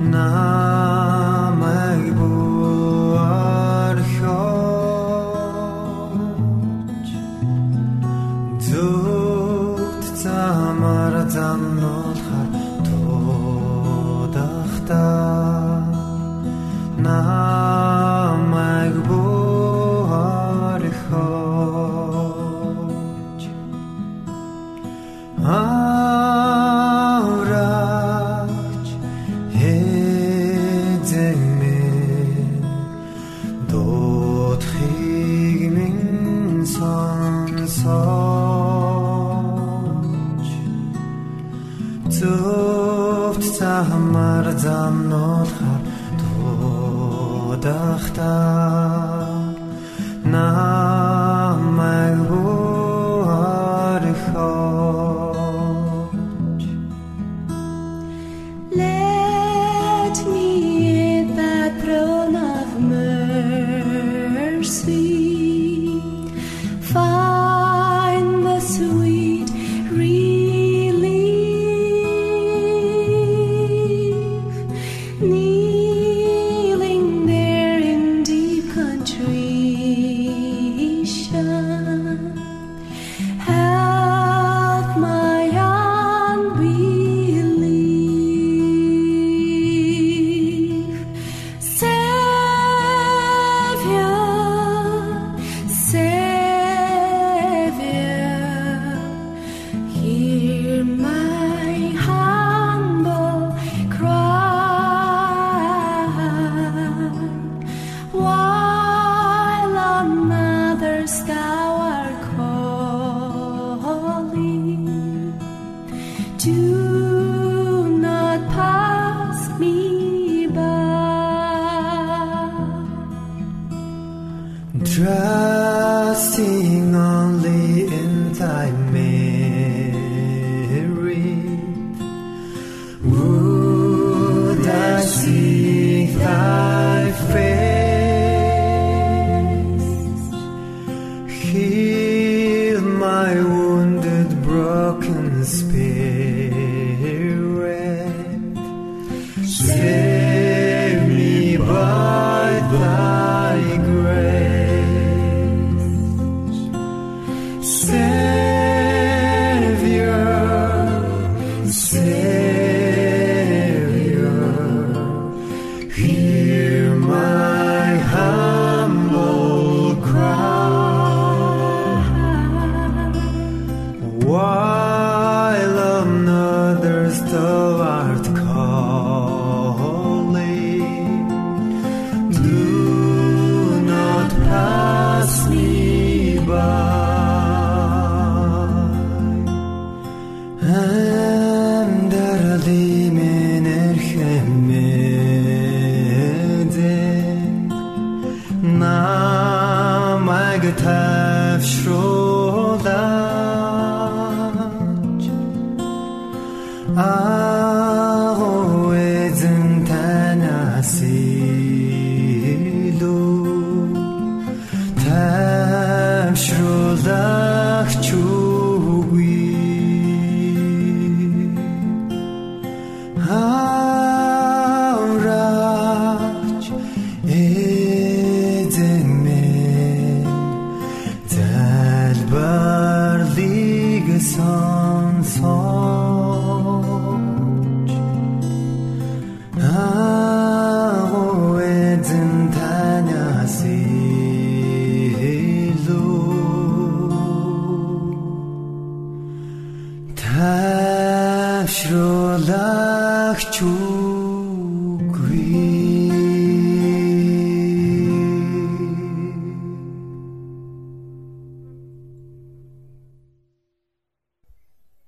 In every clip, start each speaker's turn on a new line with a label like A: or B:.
A: Намайг now.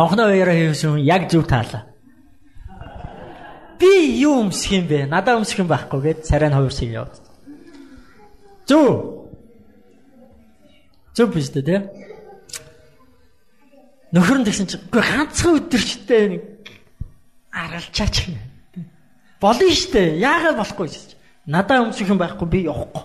B: Онхноо уяраа хийсэн яг зөв таалаа. Би юу өмсөх юм бэ? Надаа өмсөх юм байхгүй гэд царай нь хувирсыг яваад. Зөв. Зөв биш үү те? Нөхөр нь тэгсэн чинь үгүй ганцхан өдөрчтэй нэг аргалчаач юм. Болно штэ. Яагаад болохгүй гэж. Надаа өмсөх юм байхгүй би явахгүй.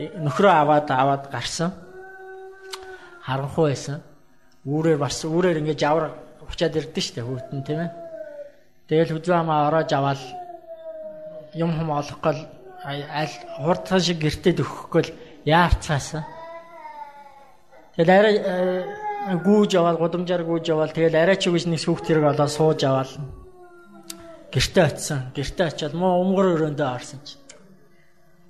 B: Нөхрөө аваад аваад гарсан. Харанхуй байсан. Үүрээр бас үүрээр ингэж авар учаад ирдэ штэ хүүтэн тийм ээ. Тэгэл хүзүү хамаа ороож аваад юм хум олохгүй аль хурдхан шиг гэртээ өгөхгүй л яарцаасан. Тэгэл арай э, гүүж аваад гудамжаар гүүж аваад тэгэл арай ч үгүйс нэг сүхт хэрэг олоод сууж аваад гэртээ очисон. Гэртээ очиад муу умгар өрөөндөө орсон чи.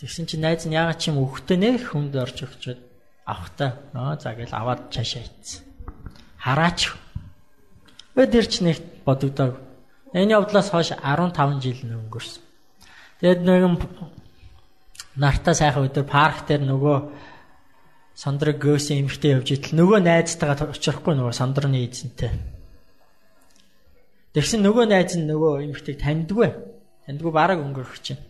B: Тэгсэн чинь найз нь яагаад чим өгөхтэй нэх хүнд орж өгчөөд авахтаа нөө за гэл аваад цаашаа ийцсэн. Хараач. Өд ирч нэг бодогдоог. Энэ явдлаас хойш 15 жил өнгөрсөн. Тэгэд нэгэн нартаа сайхан өдөр парк дээр нөгөө сандраг гөөсөн эмхтэй явж итэл нөгөө найзтайгаа очихгүй нөгөө сандрны эзэнтэй. Тэгсэн нөгөө найз нь нөгөө эмхтэйг таньдгүй. Таньдгүй бараг өнгөрөх чинь.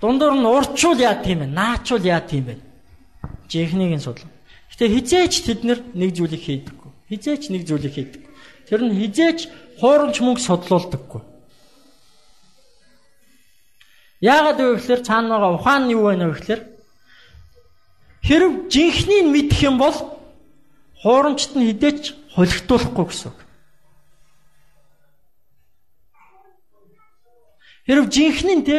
B: Дундуур нь урчуул яа тийм бэ? Наачуул яа тийм бэ? Жихнийг нь судлаа. Гэтэ хизээч тэд нэг зүйлийг хийдэггүй. Хизээч нэг зүйлийг хийдэг. Тэр нь хизээч хуурамч мөнгө судлуулдаггүй. Яагаад вэ гэхээр цаана байгаа ухаан нь юу байна вэ гэхээр хэрв жинхнийг мэдэх юм бол хуурамчт нь хідээч холигдуулахгүй гэсэн үг. Хэрв жинхнийг те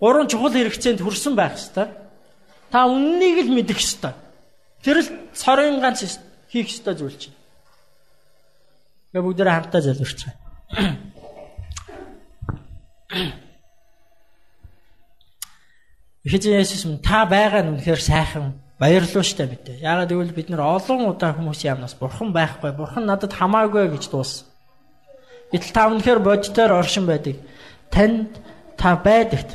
B: гурван чухал хэрэгцээнд хүрсэн байх ёстой. Та үннийг л мэдэх ёстой. Тэр л цорын ганц хийх ёстой зүйл чинь. Тэгээ бүгдээ хамтдаа залбирч байгаа. Эхэжээ Есүс минь та байгаа нь үнэхээр сайхан баярлалаа штэ мэдээ. Яагаад гэвэл бид нар олон удаа хүмүүсийн амнаас бурхан байхгүй, бурхан надад хамаагүй гэж дууссан. Гэтэл та үнэхээр бодитоор оршин байдаг. Танд та байдагт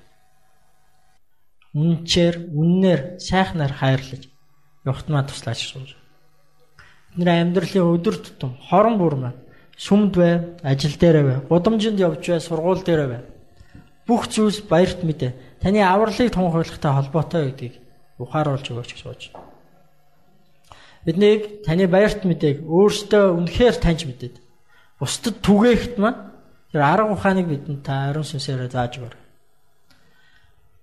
B: үнчээр, үннээр, сайхнаар хайрлаж явахт маа туслаач шүү. Бидний амьдралын өдөр тутам хорон бүр маань сүмд бай, ажил дээр бай, гудамжинд явж бай, сургууль дээр бай. Бүх зүйлс баярт мэдээ. Таны авралыг тунхаглахтай холбоотой гэдгийг ухааруулж өгөөч гэж сууж. Биднийг таны баярт мэдээг өөртөө үнэхээр таньж мэдээд бусдад түгээхт маань тэр арга ухааныг бидэнд та ариун сүнсээр зааж өгөр.